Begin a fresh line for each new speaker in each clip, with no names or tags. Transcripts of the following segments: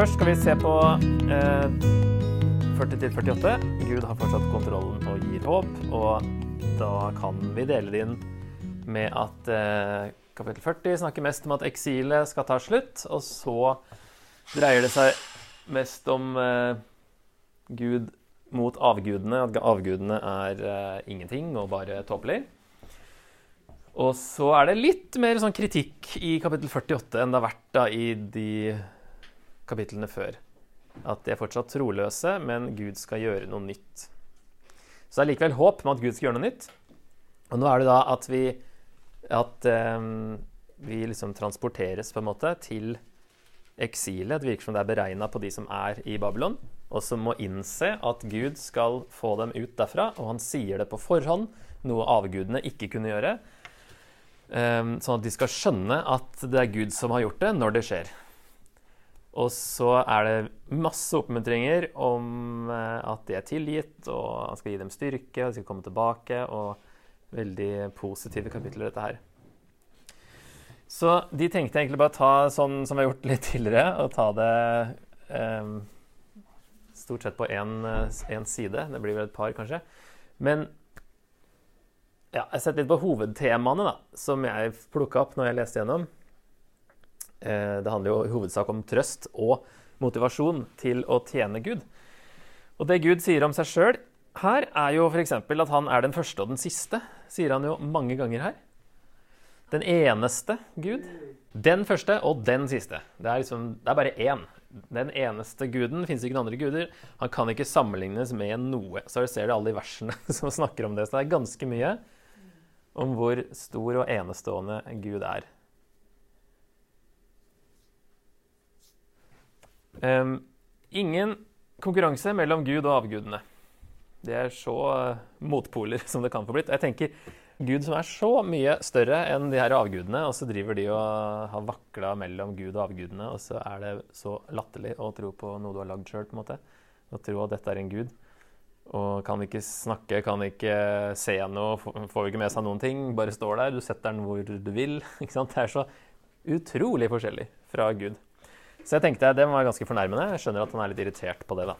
først skal vi se på eh, 40-48. Gud har fortsatt kontrollen og gir håp. Og da kan vi dele det inn med at eh, kapittel 40 snakker mest om at eksilet skal ta slutt. Og så dreier det seg mest om eh, Gud mot avgudene. At avgudene er eh, ingenting og bare tåpelig. Og så er det litt mer sånn kritikk i kapittel 48 enn det har vært da i de kapitlene før. At de er fortsatt troløse, men Gud skal gjøre noe nytt. Så det er likevel håp med at Gud skal gjøre noe nytt. Og nå er det da at vi at um, vi liksom transporteres på en måte til eksilet. Det virker som det er beregna på de som er i Babylon, og som må innse at Gud skal få dem ut derfra. Og han sier det på forhånd, noe avgudene ikke kunne gjøre. Um, sånn at de skal skjønne at det er Gud som har gjort det, når det skjer. Og så er det masse oppmuntringer om uh, at de er tilgitt, og han skal gi dem styrke, og de skal komme tilbake. og Veldig positive kapitler, dette her. Så de tenkte egentlig bare å ta sånn som vi har gjort litt tidligere, og ta det eh, stort sett på én side. Det blir vel et par, kanskje. Men ja, jeg har sett litt på hovedtemaene da, som jeg plukka opp når jeg leste gjennom. Eh, det handler jo i hovedsak om trøst og motivasjon til å tjene Gud. Og det Gud sier om seg sjøl her, er jo f.eks. at han er den første og den siste. Sier han jo mange ganger her. Den eneste Gud. Den første og den siste. Det er, liksom, det er bare én. Den eneste guden. Fins ikke noen andre guder. Han kan ikke sammenlignes med noe. Så ser du alle de versene som snakker om det. Så det er ganske mye om hvor stor og enestående Gud er. Ingen konkurranse mellom Gud og avgudene. Det er så uh, motpoler som det kan få blitt. Jeg tenker Gud som er så mye større enn de her avgudene, og så driver de og har vakla mellom Gud og avgudene, og så er det så latterlig å tro på noe du har lagd sjøl, på en måte. Å tro at dette er en gud. Og kan ikke snakke, kan ikke se noe, får ikke med seg noen ting. Bare står der, du setter den hvor du vil. Det er så utrolig forskjellig fra Gud. Så jeg tenkte det var ganske fornærmende. Jeg skjønner at han er litt irritert på det, da.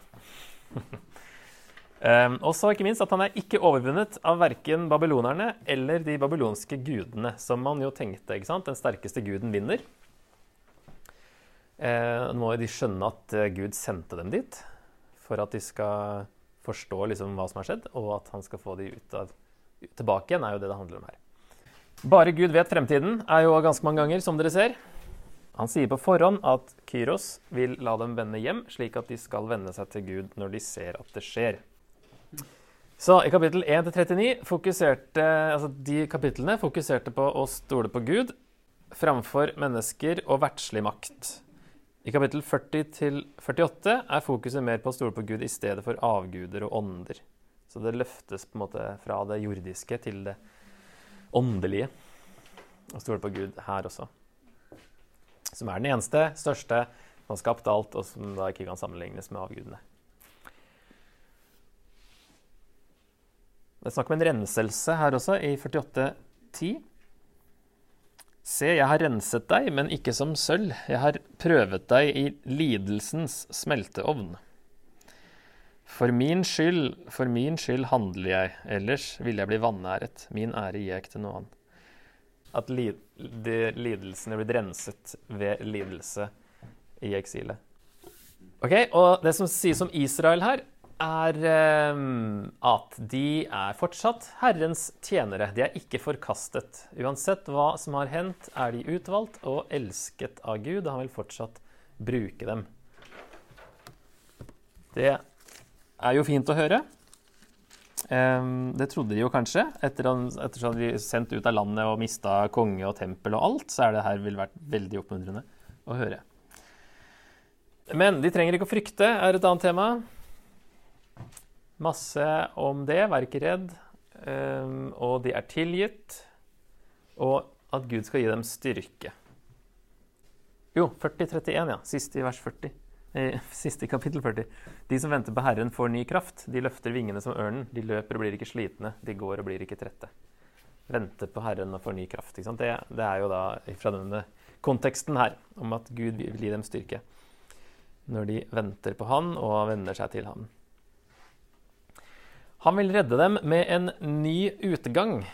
um, og så ikke minst at han er ikke overvunnet av verken babylonerne eller de babylonske gudene, som man jo tenkte. ikke sant? Den sterkeste guden vinner. Uh, nå må de skjønne at uh, Gud sendte dem dit for at de skal forstå liksom hva som har skjedd, og at han skal få de ut av, tilbake igjen, er jo det det handler om her. Bare Gud vet fremtiden, er jo ganske mange ganger, som dere ser. Han sier på forhånd at Kyros vil la dem vende hjem, slik at de skal vende seg til Gud når de ser at det skjer. Så i kapittel 1-39 fokuserte altså de kapitlene fokuserte på å stole på Gud framfor mennesker og verdslig makt. I kapittel 40-48 er fokuset mer på å stole på Gud i stedet for avguder og ånder. Så det løftes på en måte fra det jordiske til det åndelige. Å stole på Gud her også som er den eneste, største, som har skapt alt, og som da ikke kan sammenlignes med avgudene. Det er snakk om en renselse her også, i 48.10. Se, jeg har renset deg, men ikke som sølv. Jeg har prøvet deg i lidelsens smelteovn. For min skyld, for min skyld handler jeg, ellers vil jeg bli vanæret. Min ære gir jeg ikke til noe annet at li de lidelsene blir renset ved lidelse i eksilet. Ok, og Det som sies om Israel her, er um, at de er fortsatt Herrens tjenere. De er ikke forkastet. Uansett hva som har hendt, er de utvalgt og elsket av Gud, han vil fortsatt bruke dem. Det er jo fint å høre. Um, det trodde de jo kanskje. Etter at de ble sendt ut av landet og mista konge og tempel og alt, så er det her ville vært veldig oppmuntrende å høre. Men de trenger ikke å frykte, er et annet tema. Masse om det. Vær ikke redd. Um, og de er tilgitt. Og at Gud skal gi dem styrke. Jo, 40-31, ja. Siste i vers 40. Siste kapittel 40. De som venter på Herren, får ny kraft. De løfter vingene som ørnen. De løper og blir ikke slitne. De går og blir ikke trette. Vente på Herren og får ny kraft. Det, det, er jo da fra denne konteksten her om at Gud vil gi dem styrke. når de venter på han og venner seg til Han. Han vil redde dem med en ny utgang,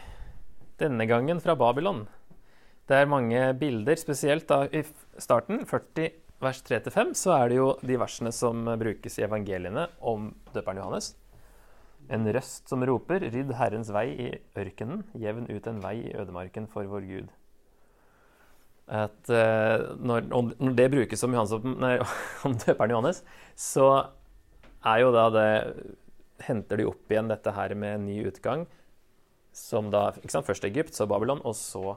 denne gangen fra Babylon. Det er mange bilder, spesielt da i starten, 40 vers 3-5, så er det jo de versene som brukes i evangeliene om døperen Johannes. En røst som roper, 'Rydd Herrens vei i ørkenen, jevn ut en vei i ødemarken for vår Gud'. At, uh, når, når, det brukes om, Johannes, nei, om døperen Johannes, så er jo da det Henter de opp igjen dette her med en ny utgang, som da ikke sant, Først Egypt, så Babylon, og så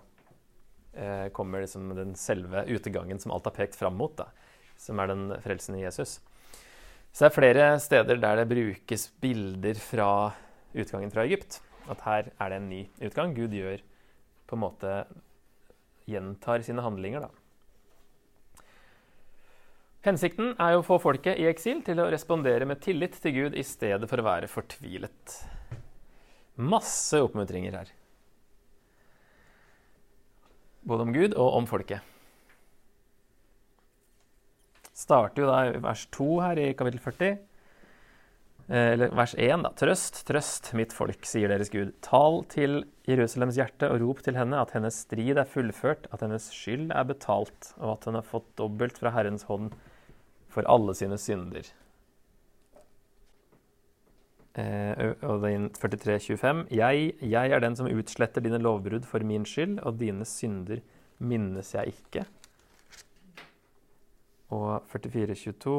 kommer liksom den selve utegangen som alt har pekt fram mot, da, som er den frelsen i Jesus. Så det er flere steder der det brukes bilder fra utgangen fra Egypt. At her er det en ny utgang. Gud gjør på en måte Gjentar sine handlinger, da. Hensikten er å få folket i eksil til å respondere med tillit til Gud i stedet for å være fortvilet. Masse oppmuntringer her. Både om Gud og om folket starter jo da i vers 2 her i kapittel 40. Eh, eller vers 1, da. Trøst, trøst, mitt folk, sier deres Gud. Tal til Jerusalems hjerte og rop til henne at hennes strid er fullført, at hennes skyld er betalt, og at hun har fått dobbelt fra Herrens hånd for alle sine synder. Eh, og det er 43, 25. Jeg, jeg er den som utsletter dine lovbrudd for min skyld, og dine synder minnes jeg ikke og 44,22.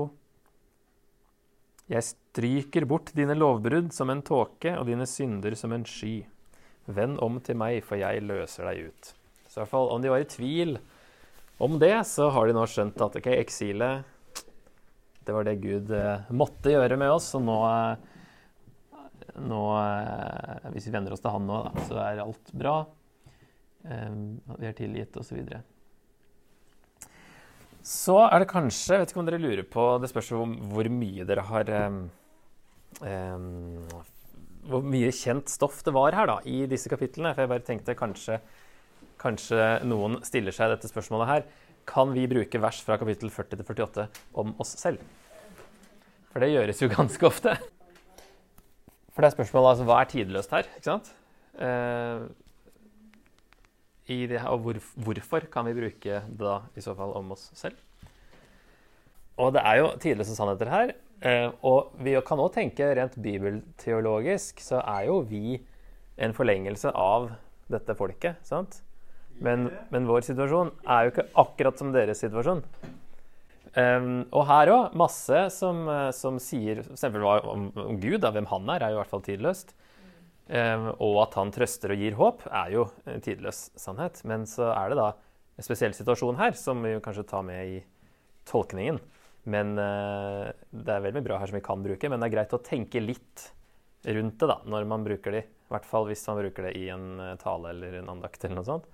Jeg stryker bort dine lovbrudd som en tåke og dine synder som en sky. Vend om til meg, for jeg løser deg ut. Så i hvert fall om de var i tvil om det, så har de nå skjønt at ok, eksilet det var det Gud eh, måtte gjøre med oss. Og nå, eh, nå eh, Hvis vi venner oss til Han nå, da, så er alt bra. Eh, vi er tilgitt, osv. Så så er det kanskje Jeg vet ikke om dere lurer på Det spørs jo hvor mye dere har um, Hvor mye kjent stoff det var her da, i disse kapitlene. For jeg bare tenkte kanskje, kanskje noen stiller seg dette spørsmålet her. Kan vi bruke vers fra kapittel 40 til 48 om oss selv? For det gjøres jo ganske ofte. For det er spørsmålet altså, hva er tidløst her? ikke sant? Eh, i det her, og hvor, hvorfor kan vi bruke det da i så fall om oss selv? Og det er jo tidløse sannheter her. Eh, og vi kan òg tenke rent bibelteologisk, så er jo vi en forlengelse av dette folket. sant? Men, men vår situasjon er jo ikke akkurat som deres situasjon. Um, og her òg, masse som, som sier om, om Gud, da, hvem han er, er jo i hvert fall tidløst. Um, og at han trøster og gir håp, er jo en tidløs sannhet. Men så er det da en spesiell situasjon her som vi kanskje tar med i tolkningen. Men uh, det er veldig bra her som vi kan bruke, men det er greit å tenke litt rundt det da, når man bruker det. I hvert fall hvis man bruker det i en eh, tale eller en andakt eller noe sånt.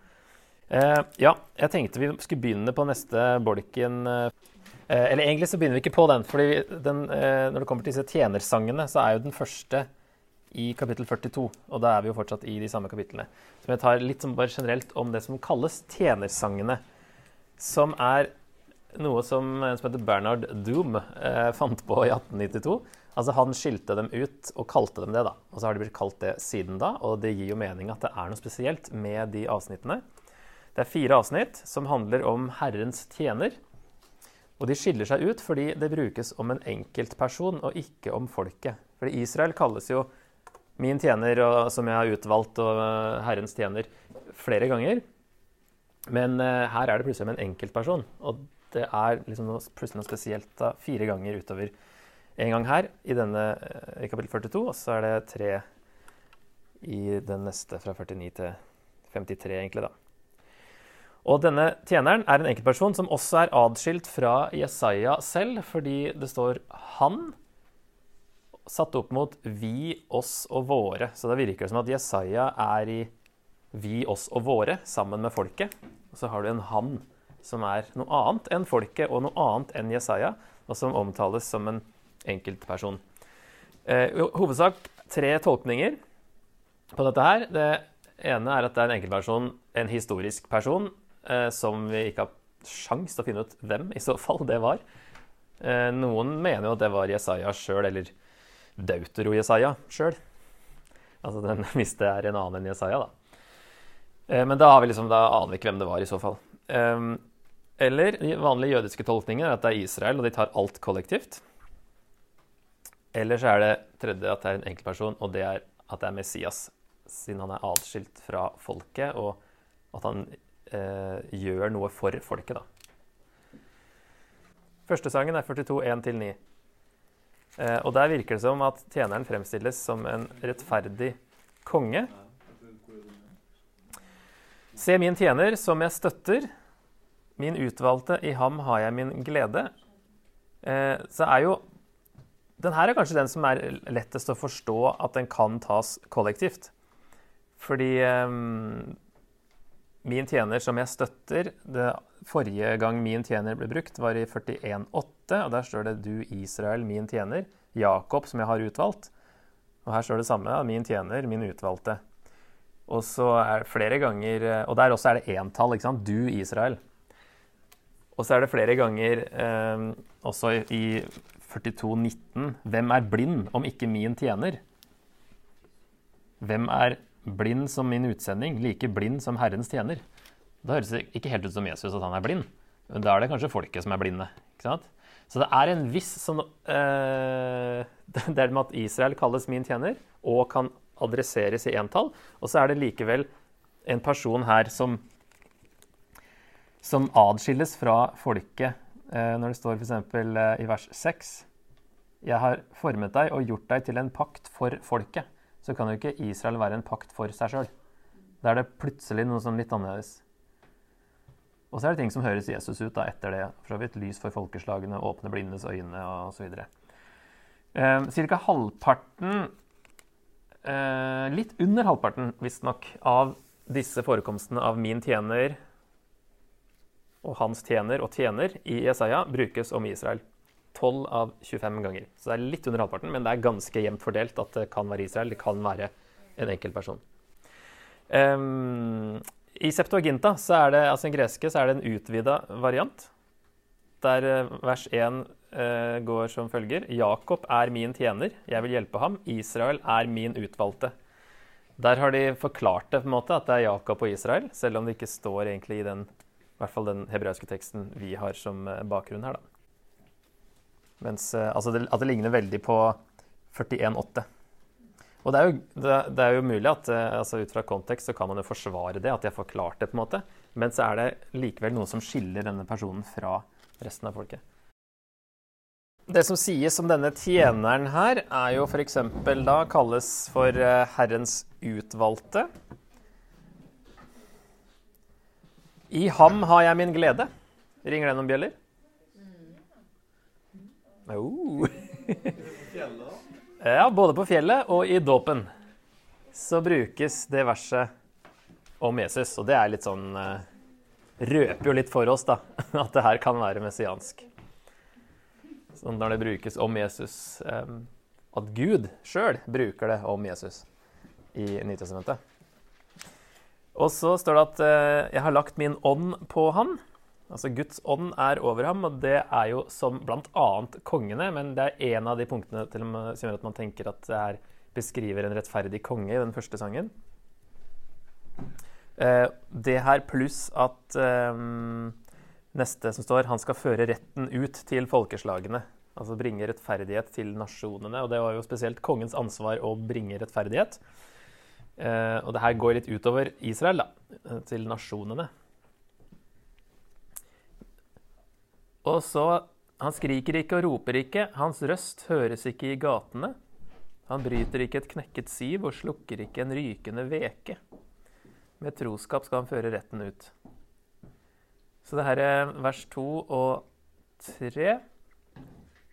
Eh, ja, jeg tenkte vi skulle begynne på neste bolken. eller egentlig så begynner vi ikke på den, fordi den, når det kommer til disse tjenersangene, så er jo den første i kapittel 42, og da er vi jo fortsatt i de samme kapitlene. Så jeg tar litt som bare generelt om det som kalles tjenersangene. Som er noe som en som heter Bernard Doom eh, fant på i 1892. Altså Han skilte dem ut og kalte dem det. da. Og så har de blitt kalt det siden da, og det gir jo mening at det er noe spesielt med de avsnittene. Det er fire avsnitt som handler om Herrens tjener. Og de skiller seg ut fordi det brukes om en enkeltperson og ikke om folket. Fordi Israel kalles jo min tjener og, som jeg har utvalgt, og uh, Herrens tjener, flere ganger. Men uh, her er det plutselig om en enkeltperson. Og det er liksom noe, plutselig noe spesielt da, fire ganger utover. En gang her i, denne, uh, i kapittel 42, og så er det tre i den neste fra 49 til 53, egentlig, da. Og denne tjeneren er en enkeltperson som også er adskilt fra Jesaja selv, fordi det står 'han' satt opp mot vi, oss og våre. Så det virker som at Jesaja er i vi, oss og våre sammen med folket. Og så har du en han som er noe annet enn folket og noe annet enn Jesaja, og som omtales som en enkeltperson. Eh, hovedsak tre tolkninger på dette her. Det ene er at det er en enkeltperson, en historisk person, som vi ikke har sjans til å finne ut hvem i så fall det var. Eh, noen mener jo at det var Jesaja sjøl, eller Deutero-Jesaja sjøl. Altså den, hvis det er en annen enn Jesaja, da. Eh, men da, liksom, da, aner vi ikke hvem det var, i så fall. Eh, eller vanlige jødiske tolkninger er at det er Israel, og de tar alt kollektivt. Eller så er det tredje at det er en enkeltperson, og det er at det er Messias, siden han er atskilt fra folket, og at han eh, gjør noe for folket, da. Første sangen er 42, 1-9. Eh, og der virker det som at tjeneren fremstilles som en rettferdig konge. Se min tjener, som jeg støtter. Min utvalgte, i ham har jeg min glede. Eh, så er jo Den her er kanskje den som er lettest å forstå at den kan tas kollektivt. Fordi eh, Min tjener som jeg støtter det Forrige gang min tjener ble brukt, var i 41,8. og Der står det 'Du Israel, min tjener'. Jakob, som jeg har utvalgt. Og her står det samme. Min tjener, min utvalgte. Og så er det flere ganger Og der også er det entall. ikke sant? Du Israel. Og så er det flere ganger eh, også i 42,19 Hvem er blind om ikke min tjener? Hvem er blind som min utsending, like blind som Herrens tjener. Da høres det ikke helt ut som Jesus at han er blind. Men da er det kanskje folket som er blinde. ikke sant? Så det er en viss sånn uh, Det er med at Israel kalles min tjener og kan adresseres i entall. Og så er det likevel en person her som, som adskilles fra folket. Uh, når det står f.eks. Uh, i vers 6 Jeg har formet deg og gjort deg til en pakt for folket så kan jo ikke Israel være en pakt for seg sjøl. Da er det plutselig noe sånn litt annerledes. Og så er det ting som høres Jesus ut da, etter det. For så vidt lys for folkeslagene, åpne blindes øyne osv. Eh, Ca. halvparten, eh, litt under halvparten visstnok, av disse forekomstene av min tjener og hans tjener og tjener i Jesaja brukes om Israel. 12 av 25 ganger. Så det er litt under halvparten, men det er ganske jevnt fordelt at det kan være Israel, det kan være en enkelt person. Um, I Septuaginta, det, altså den greske, så er det en utvida variant. Der uh, vers 1 uh, eh, går som følger Jakob er min tjener, jeg vil hjelpe ham. Israel er min utvalgte. Der har de forklart det på en måte, at det er Jakob og Israel, selv om det ikke står egentlig i den, i hvert fall den hebraiske teksten vi har som eh, bakgrunn her. da. Mens, eh, altså det, at det ligner veldig på 41,8. Og det er, jo, det, det er jo mulig at eh, altså ut fra kontekst så kan man jo forsvare det, at de har forklart det. på en måte. Men så er det likevel noe som skiller denne personen fra resten av folket. Det som sies om denne tjeneren her, er jo f.eks. da kalles for eh, Herrens utvalgte. I ham har jeg min glede. Ringer det noen bjeller? Oh. ja, både på fjellet og i dåpen så brukes det verset om Jesus. Og det er litt sånn uh, Røper jo litt for oss, da, at det her kan være messiansk. Så når det brukes om Jesus um, At Gud sjøl bruker det om Jesus i Nytestamentet. Og så står det at uh, 'jeg har lagt min ånd på han'. Altså Guds ånd er over ham, og det er jo som bl.a. kongene. Men det er en av de punktene til som gjør at man tenker at det her beskriver en rettferdig konge i den første sangen. Eh, det her pluss at eh, neste som står, han skal føre retten ut til folkeslagene. Altså bringe rettferdighet til nasjonene. Og det var jo spesielt kongens ansvar å bringe rettferdighet. Eh, og det her går litt utover Israel, da, til nasjonene. Og så Han skriker ikke og roper ikke, hans røst høres ikke i gatene. Han bryter ikke et knekket siv og slukker ikke en rykende veke. Med troskap skal han føre retten ut. Så det her er vers 2 og 3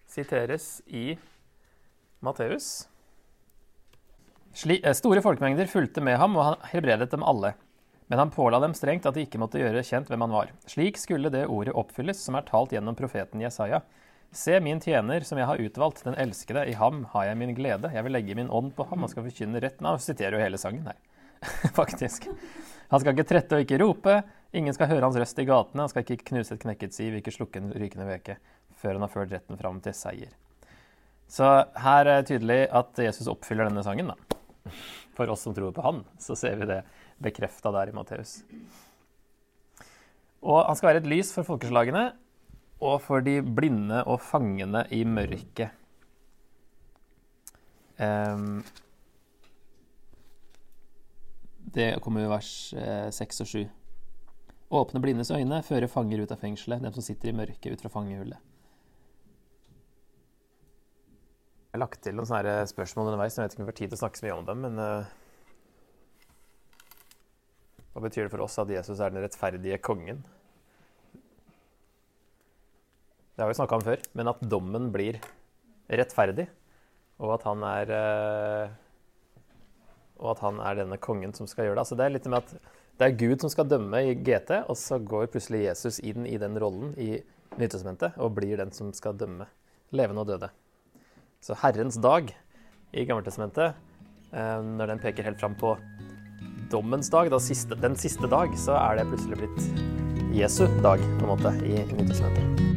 siteres i Matteus. Eh, store folkemengder fulgte med ham, og han helbredet dem alle. Men han påla dem strengt at de ikke måtte gjøre kjent hvem han var. Slik skulle det ordet oppfylles som er talt gjennom profeten Jesaja. Se min tjener som jeg har utvalgt, den elskede, i ham har jeg min glede. Jeg vil legge min ånd på ham og skal forkynne retten av Siterer jo hele sangen her, faktisk. Han skal ikke trette og ikke rope. Ingen skal høre hans røst i gatene. Han skal ikke knuse et knekket siv, ikke slukke en rykende veke. før han har ført retten fram til seier. Så her er det tydelig at Jesus oppfyller denne sangen. da. For oss som tror på han, så ser vi det bekrefta der i Matteus. Og han skal være et lys for folkeslagene og for de blinde og fangene i mørket. Um, det kommer i vers eh, 6 og 7. Åpne blindes øyne, føre fanger ut av fengselet, dem som sitter i mørket ut fra fangehullet. Jeg har lagt til noen sånne spørsmål underveis. Jeg vet ikke om vi får tid til å snakke så mye om dem, men uh, Hva betyr det for oss at Jesus er den rettferdige kongen? Det har vi snakka om før, men at dommen blir rettferdig, og at han er uh, Og at han er denne kongen som skal gjøre det. Altså det er litt med at det er Gud som skal dømme i GT, og så går plutselig Jesus inn i den rollen i Nytestamentet og blir den som skal dømme levende og døde. Så Herrens dag i Gammeltestamentet, eh, når den peker helt fram på dommens dag, siste, den siste dag, så er det plutselig blitt Jesu dag, på en måte, i Nytestamentet.